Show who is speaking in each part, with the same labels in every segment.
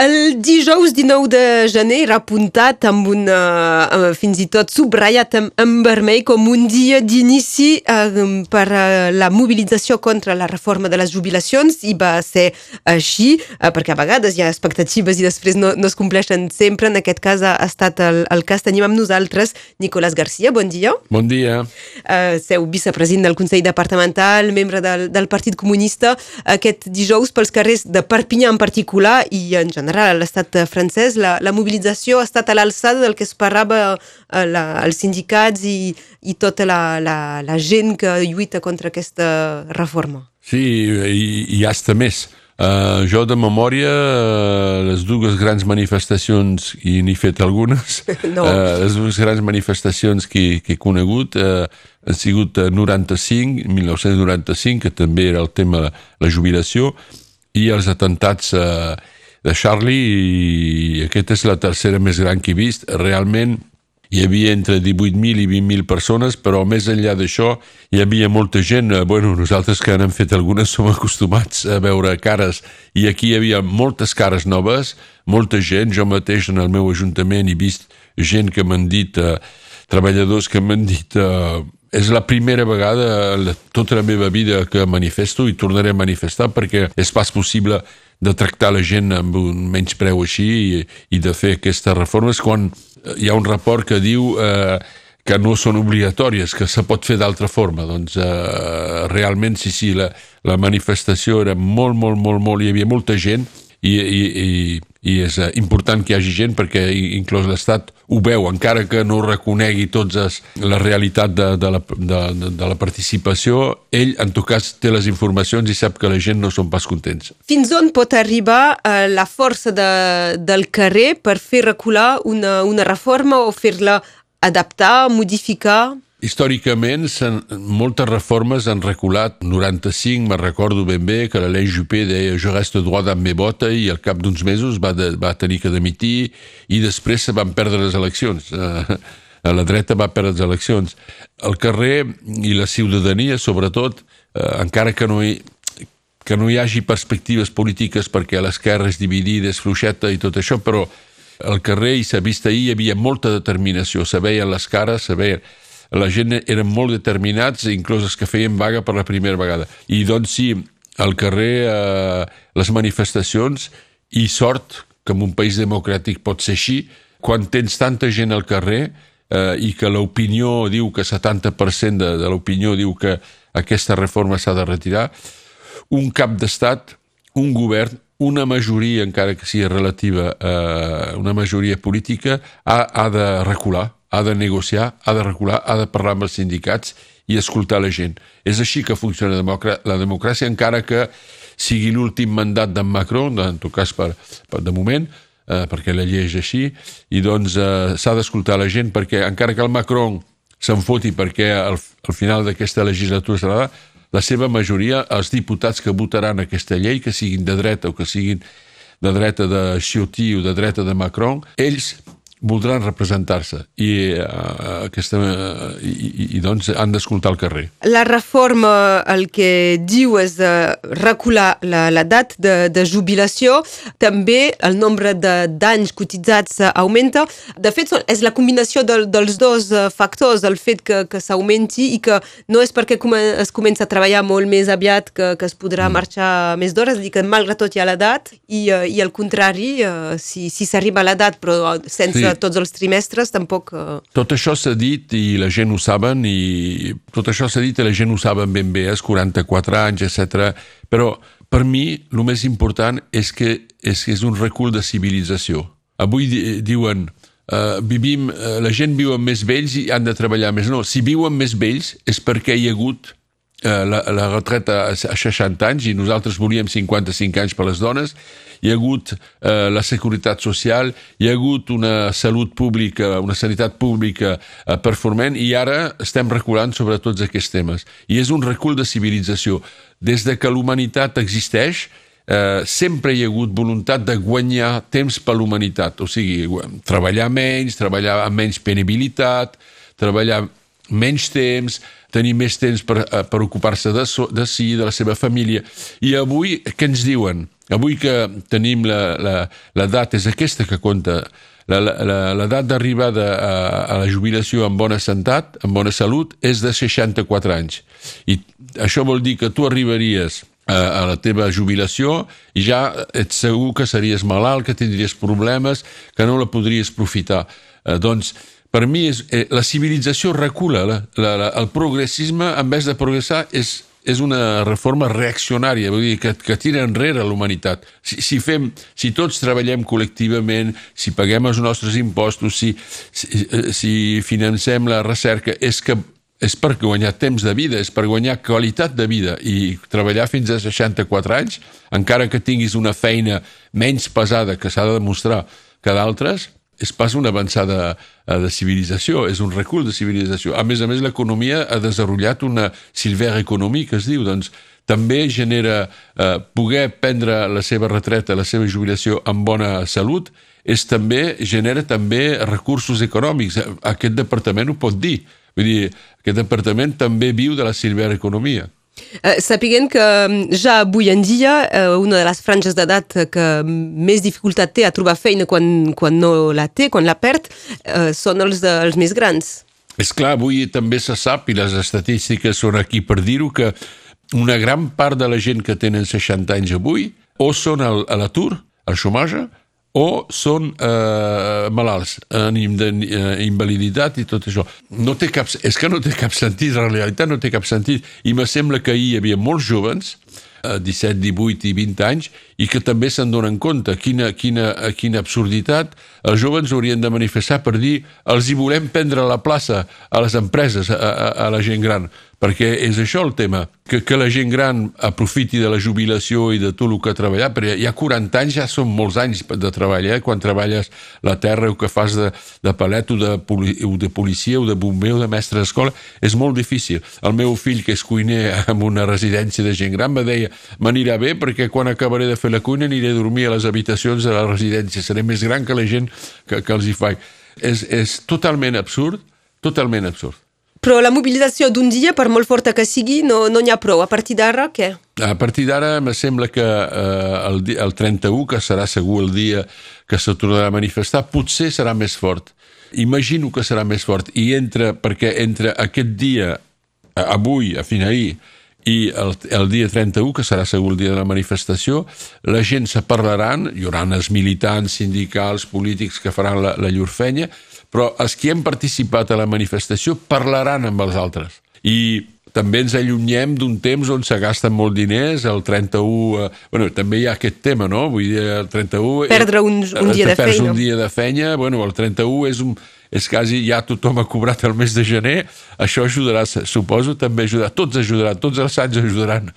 Speaker 1: El dijous 19 de gener era apuntat amb un, uh, fins i tot subratllat en, en vermell com un dia d'inici uh, per uh, la mobilització contra la reforma de les jubilacions i va ser així, uh, perquè a vegades hi ha expectatives i després no, no es compleixen sempre. En aquest cas ha estat el, el cas. Tenim amb nosaltres Nicolás Garcia, bon dia.
Speaker 2: Bon dia.
Speaker 1: Uh, seu vicepresident del Consell Departamental, membre del, del Partit Comunista. Aquest dijous pels carrers de Perpinyà en particular i en general a l'estat francès, la, la mobilització ha estat a l'alçada del que esperava eh, la, els sindicats i, i tota la, la, la gent que lluita contra aquesta reforma.
Speaker 2: Sí, i, i hasta més. Uh, jo de memòria, uh, les dues grans manifestacions, i n'he fet algunes,
Speaker 1: no.
Speaker 2: uh, les dues grans manifestacions que, que he conegut uh, han sigut 95, 1995, que també era el tema la jubilació, i els atentats uh, de Charlie i aquesta és la tercera més gran que he vist. Realment hi havia entre 18.000 i 20.000 persones, però més enllà d'això hi havia molta gent. Eh, bueno, nosaltres que n'hem fet algunes som acostumats a veure cares i aquí hi havia moltes cares noves, molta gent. Jo mateix en el meu ajuntament he vist gent que m'han dit, eh, treballadors que m'han dit... Eh, és la primera vegada tota la meva vida que manifesto i tornaré a manifestar perquè és pas possible de tractar la gent amb un menys preu així i, i de fer aquestes reformes quan hi ha un report que diu eh, que no són obligatòries, que se pot fer d'altra forma. Doncs eh, realment, sí, sí, la, la manifestació era molt, molt, molt, molt, hi havia molta gent i, i, i, i és eh, important que hi hagi gent perquè inclús l'Estat ho veu, encara que no reconegui tots la realitat de, de, la, de, de la participació, ell en tot cas té les informacions i sap que la gent no són pas contents.
Speaker 1: Fins on pot arribar eh, la força de, del carrer per fer recular una, una reforma o fer-la adaptar, modificar?
Speaker 2: Històricament, moltes reformes han reculat. 95, me recordo ben bé que la llei Juppé deia jo resto droit amb mes botes i al cap d'uns mesos va, de, va tenir que demitir i després se van perdre les eleccions. Uh, la dreta va perdre les eleccions. El carrer i la ciutadania, sobretot, uh, encara que no hi, que no hi hagi perspectives polítiques perquè l'esquerra és dividida, és fluixeta i tot això, però al carrer, i s'ha vist ahir, hi havia molta determinació, se veien les cares, se veien la gent eren molt determinats, inclús els que feien vaga per la primera vegada. I doncs sí, al carrer eh, les manifestacions i sort que en un país democràtic pot ser així, quan tens tanta gent al carrer eh, i que l'opinió diu que 70% de, de l'opinió diu que aquesta reforma s'ha de retirar, un cap d'estat, un govern, una majoria, encara que sigui relativa, eh, una majoria política, ha, ha de recular ha de negociar, ha de regular, ha de parlar amb els sindicats i escoltar la gent. És així que funciona la democràcia, encara que sigui l'últim mandat d'en Macron, en tot cas per, per de moment, eh, perquè la llei és així, i doncs eh, s'ha d'escoltar la gent, perquè encara que el Macron se'n foti perquè al, al final d'aquesta legislatura serà la seva majoria, els diputats que votaran aquesta llei, que siguin de dreta o que siguin de dreta de Ciotti o de dreta de Macron, ells voldran representar-se i, uh, aquesta, uh, i, i doncs han d'escoltar el carrer.
Speaker 1: La reforma el que diu és uh, recular l'edat de, de jubilació, també el nombre d'anys cotitzats augmenta. De fet, és la combinació del, dels dos factors, el fet que, que s'augmenti i que no és perquè es comença a treballar molt més aviat que, que es podrà mm. marxar més d'hores, dir que malgrat tot hi ha l'edat i, uh, i al contrari, uh, si s'arriba si a l'edat però sense sí tots els trimestres tampoc... Uh...
Speaker 2: Tot això s'ha dit i la gent ho saben i tot això s'ha dit i la gent ho saben ben bé, els 44 anys, etc. Però per mi el més important és que és, que és un recul de civilització. Avui diuen uh, vivim, uh, la gent viu amb més vells i han de treballar més. No, si viuen més vells és perquè hi ha hagut la, la retreta a 60 anys i nosaltres volíem 55 anys per les dones hi ha hagut eh, la seguretat social, hi ha hagut una salut pública, una sanitat pública eh, performant i ara estem reculant sobre tots aquests temes. I és un recul de civilització. Des de que l'humanitat existeix, eh, sempre hi ha hagut voluntat de guanyar temps per l'humanitat, o sigui, treballar menys, treballar amb menys penibilitat, treballar menys temps, tenir més temps per, eh, per ocupar-se de, so, de si, de la seva família. I avui, què ens diuen? Avui que tenim l'edat, és aquesta que compta, l'edat d'arribada a, a la jubilació amb bona santat, amb bona salut, és de 64 anys. I això vol dir que tu arribaries a, a la teva jubilació i ja ets segur que series malalt, que tindries problemes, que no la podries profitar. Eh, doncs, per mi, és, eh, la civilització recula, la, la, la, el progressisme, en vez de progressar, és és una reforma reaccionària, vull dir, que, que tira enrere l'humanitat. Si, si, fem, si tots treballem col·lectivament, si paguem els nostres impostos, si, si, si financem la recerca, és que és per guanyar temps de vida, és per guanyar qualitat de vida i treballar fins a 64 anys, encara que tinguis una feina menys pesada que s'ha de demostrar que d'altres, és pas una avançada eh, de civilització, és un recul de civilització. A més a més, l'economia ha desenvolupat una silver economia, que es diu, doncs també genera eh, poder prendre la seva retreta, la seva jubilació amb bona salut, és també genera també recursos econòmics. Aquest departament ho pot dir. Vull dir, aquest departament també viu de la silver economia.
Speaker 1: Eh, sapiguent que mm, ja avui en dia eh, una de les franges d'edat que més dificultat té a trobar feina quan, quan no la té, quan la perd, eh, són els, de, els més grans.
Speaker 2: És clar, avui també se sap, i les estadístiques són aquí per dir-ho, que una gran part de la gent que tenen 60 anys avui o són a l'atur, al xomage, o són eh, malalts en eh, invaliditat i tot això. No té cap, és que no té cap sentit, en realitat no té cap sentit. I me sembla que ahir hi havia molts jovens, eh, 17, 18 i 20 anys, i que també se'n donen compte quina, quina, quina absurditat els jovens haurien de manifestar per dir els hi volem prendre la plaça a les empreses, a, a, a la gent gran perquè és això el tema, que, que la gent gran aprofiti de la jubilació i de tot el que ha treballat, perquè hi ha 40 anys, ja són molts anys de treballar, eh? quan treballes la terra o que fas de, de palet o de, o de policia o de bomber o de mestre d'escola, és molt difícil. El meu fill, que és cuiner en una residència de gent gran, me deia, m'anirà bé perquè quan acabaré de fer la cuina aniré a dormir a les habitacions de la residència, seré més gran que la gent que, que els hi faig. És, és totalment absurd, totalment absurd.
Speaker 1: Però la mobilització d'un dia, per molt forta que sigui, no n'hi no ha prou. A partir d'ara, què?
Speaker 2: A partir d'ara, me sembla que eh, el, el 31, que serà segur el dia que se tornarà a manifestar, potser serà més fort. Imagino que serà més fort. I entre, perquè entre aquest dia, avui, a fin ahir, i el, el dia 31, que serà segur el dia de la manifestació, la gent se parlaran, hi haurà els militants, sindicals, polítics que faran la, la llur fenya, però els que han participat a la manifestació parlaran amb els altres. I també ens allunyem d'un temps on se gasten molt diners, el 31... Eh, bueno, també hi ha aquest tema, no? Vull dir, el 31...
Speaker 1: Eh, Perdre un, un dia de feina.
Speaker 2: un dia de feina, bueno, el 31 és un és quasi ja tothom ha cobrat el mes de gener, això ajudarà, suposo, també ajudarà, tots ajudaran, tots els sants ajudaran,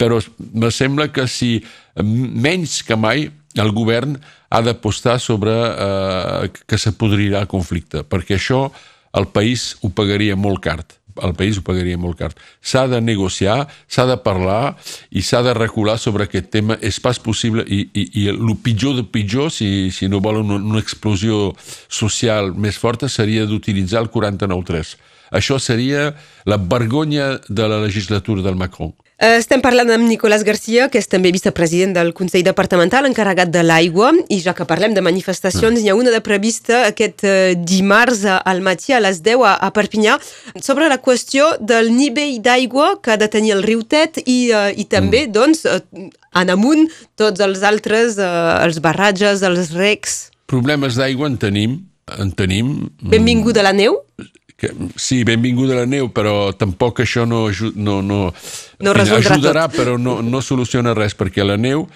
Speaker 2: però me sembla que si menys que mai el govern ha d'apostar sobre eh, que se podrirà el conflicte, perquè això el país ho pagaria molt car. El país ho pagaria molt car. S'ha de negociar, s'ha de parlar i s'ha de recular sobre aquest tema. És pas possible i, i, i el pitjor de pitjor, si, si no volen una, una explosió social més forta, seria d'utilitzar el 49.3. Això seria la vergonya de la legislatura del Macron.
Speaker 1: Eh, estem parlant amb Nicolás Garcia, que és també vicepresident del Consell Departamental encarregat de l'aigua, i ja que parlem de manifestacions, mm. hi ha una de prevista aquest uh, dimarts al matí a les 10 a, Perpinyà sobre la qüestió del nivell d'aigua que ha de tenir el riu Tet i, uh, i també, mm. doncs, en amunt tots els altres, els barratges, els recs.
Speaker 2: Problemes d'aigua en tenim, en tenim.
Speaker 1: Benvinguda la neu?
Speaker 2: Que, sí, benvinguda la neu, però tampoc això no, no, no,
Speaker 1: no
Speaker 2: ajudarà,
Speaker 1: tot.
Speaker 2: però no, no soluciona res, perquè la neu,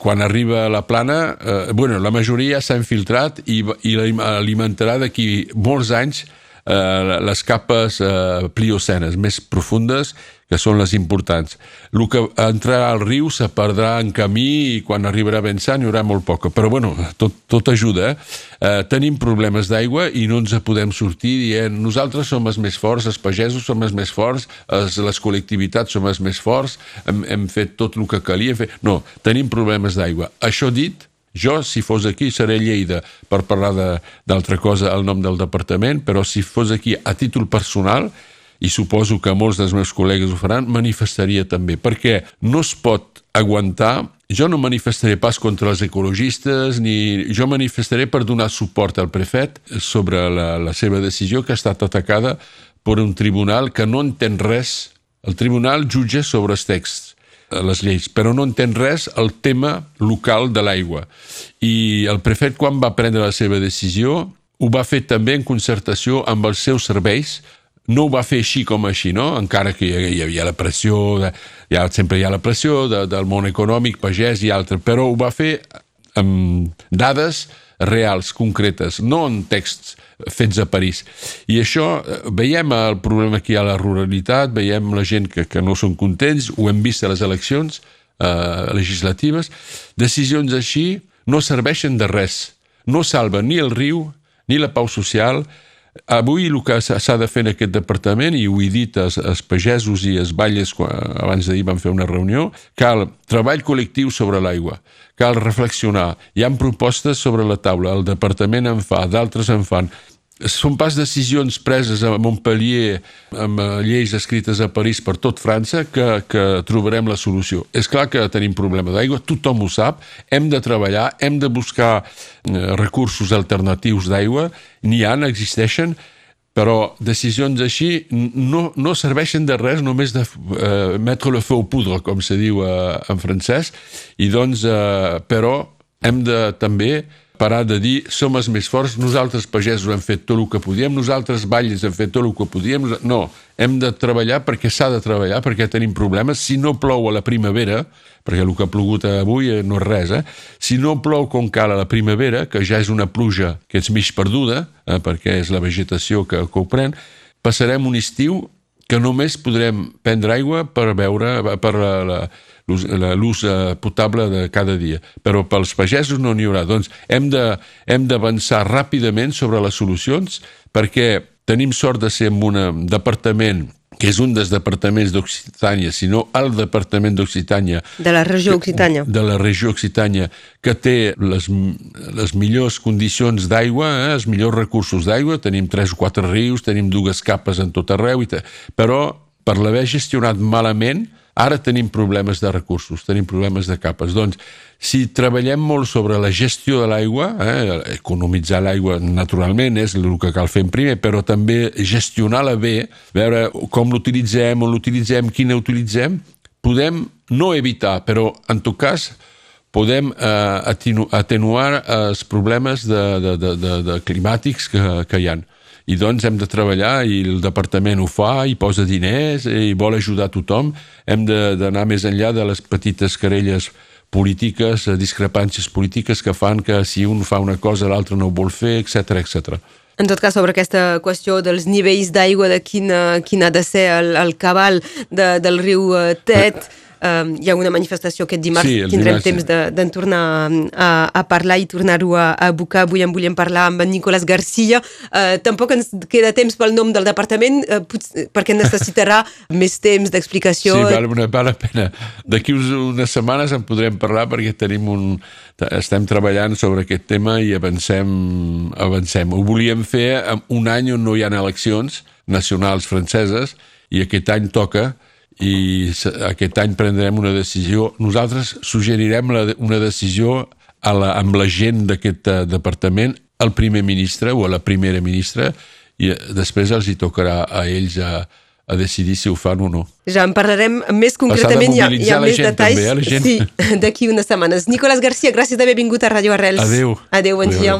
Speaker 2: quan arriba a la plana, eh, bueno, la majoria s'ha infiltrat i, i alimentarà d'aquí molts anys eh, les capes eh, pliocenes més profundes, que són les importants. El que entrarà al riu se perdrà en camí i quan arribarà ben sant hi haurà molt poca. Però bueno, tot, tot ajuda. Eh? Eh, tenim problemes d'aigua i no ens podem sortir dient nosaltres som els més forts, els pagesos som els més forts, els, les col·lectivitats som els més forts, hem, hem fet tot el que calia. Fer... No, tenim problemes d'aigua. Això dit, jo, si fos aquí, seré Lleida per parlar d'altra cosa al nom del departament, però si fos aquí a títol personal, i suposo que molts dels meus col·legues ho faran, manifestaria també, perquè no es pot aguantar jo no manifestaré pas contra els ecologistes, ni jo manifestaré per donar suport al prefet sobre la, la seva decisió que ha estat atacada per un tribunal que no entén res. El tribunal jutja sobre els texts les lleis, però no entén res el tema local de l'aigua. I el prefet, quan va prendre la seva decisió, ho va fer també en concertació amb els seus serveis, no ho va fer així com així, no? encara que hi havia la pressió, de, ja, sempre hi ha la pressió de, del món econòmic, pagès i altre, però ho va fer amb dades reals, concretes, no en texts fets a París. I això, eh, veiem el problema que hi ha a la ruralitat, veiem la gent que, que no són contents, ho hem vist a les eleccions eh, legislatives. Decisions així no serveixen de res. No salven ni el riu, ni la pau social. Avui el que s'ha de fer en aquest departament, i ho he dit als, als pagesos i als balles abans d'ahir vam fer una reunió, cal treball col·lectiu sobre l'aigua, cal reflexionar, hi han propostes sobre la taula, el departament en fa, d'altres en fan, són pas decisions preses a Montpellier amb eh, lleis escrites a París per tot França que, que trobarem la solució. És clar que tenim problema d'aigua, tothom ho sap, hem de treballar, hem de buscar eh, recursos alternatius d'aigua, n'hi han, existeixen, però decisions així no, no serveixen de res, només de eh, mettre le feu poudre, com se diu eh, en francès, i doncs, eh, però hem de també parar de dir som els més forts, nosaltres pagesos hem fet tot el que podíem, nosaltres balles hem fet tot el que podíem. No, hem de treballar perquè s'ha de treballar, perquè tenim problemes. Si no plou a la primavera, perquè el que ha plogut avui no és res, eh? si no plou com cal a la primavera, que ja és una pluja que és mig perduda, eh, perquè és la vegetació que, que ho pren, passarem un estiu que només podrem prendre aigua per beure, per la, la, l'ús eh, potable de cada dia. Però pels pagesos no n'hi haurà. Doncs hem d'avançar ràpidament sobre les solucions perquè tenim sort de ser en un departament que és un dels departaments d'Occitània, sinó el departament d'Occitània...
Speaker 1: De la regió Occitània.
Speaker 2: De la regió Occitània, que té les, les millors condicions d'aigua, eh, els millors recursos d'aigua, tenim tres o quatre rius, tenim dues capes en tot arreu, i però per l'haver gestionat malament, Ara tenim problemes de recursos, tenim problemes de capes. Doncs, si treballem molt sobre la gestió de l'aigua, eh, economitzar l'aigua naturalment és el que cal fer en primer, però també gestionar-la bé, veure com l'utilitzem, on l'utilitzem, quina utilitzem, podem no evitar, però en tot cas podem eh, atenuar els problemes de, de, de, de, de climàtics que, que hi ha i doncs hem de treballar i el departament ho fa i posa diners i vol ajudar tothom. Hem d'anar més enllà de les petites querelles polítiques, discrepàncies polítiques que fan que si un fa una cosa l'altre no ho vol fer, etc etc.
Speaker 1: En tot cas, sobre aquesta qüestió dels nivells d'aigua, de quin, quin ha de ser el, el cabal de, del riu eh, Tet... Eh Uh, hi ha una manifestació aquest dimarts, sí, tindrem dimarts, temps d'en de, tornar a, a parlar i tornar-ho a, a abocar. Avui en volíem parlar amb en Nicolás Garcia. Uh, tampoc ens queda temps pel nom del departament, uh, potser, perquè necessitarà més temps d'explicació.
Speaker 2: Sí, val, una, val la pena. D'aquí unes setmanes en podrem parlar perquè tenim un, estem treballant sobre aquest tema i avancem, avancem. Ho volíem fer un any on no hi ha eleccions nacionals franceses i aquest any toca i aquest any prendrem una decisió. Nosaltres suggerirem la, una decisió a la, amb la gent d'aquest uh, departament, al primer ministre o a la primera ministra, i uh, després els hi tocarà a ells a, a decidir si ho fan o no.
Speaker 1: Ja en parlarem més concretament, hi ha més detalls també, eh, sí, d'aquí unes setmanes. Nicolás Garcia, gràcies d'haver vingut a Radio Arrels.
Speaker 2: Adéu.
Speaker 1: Adéu, bon Adéu. dia.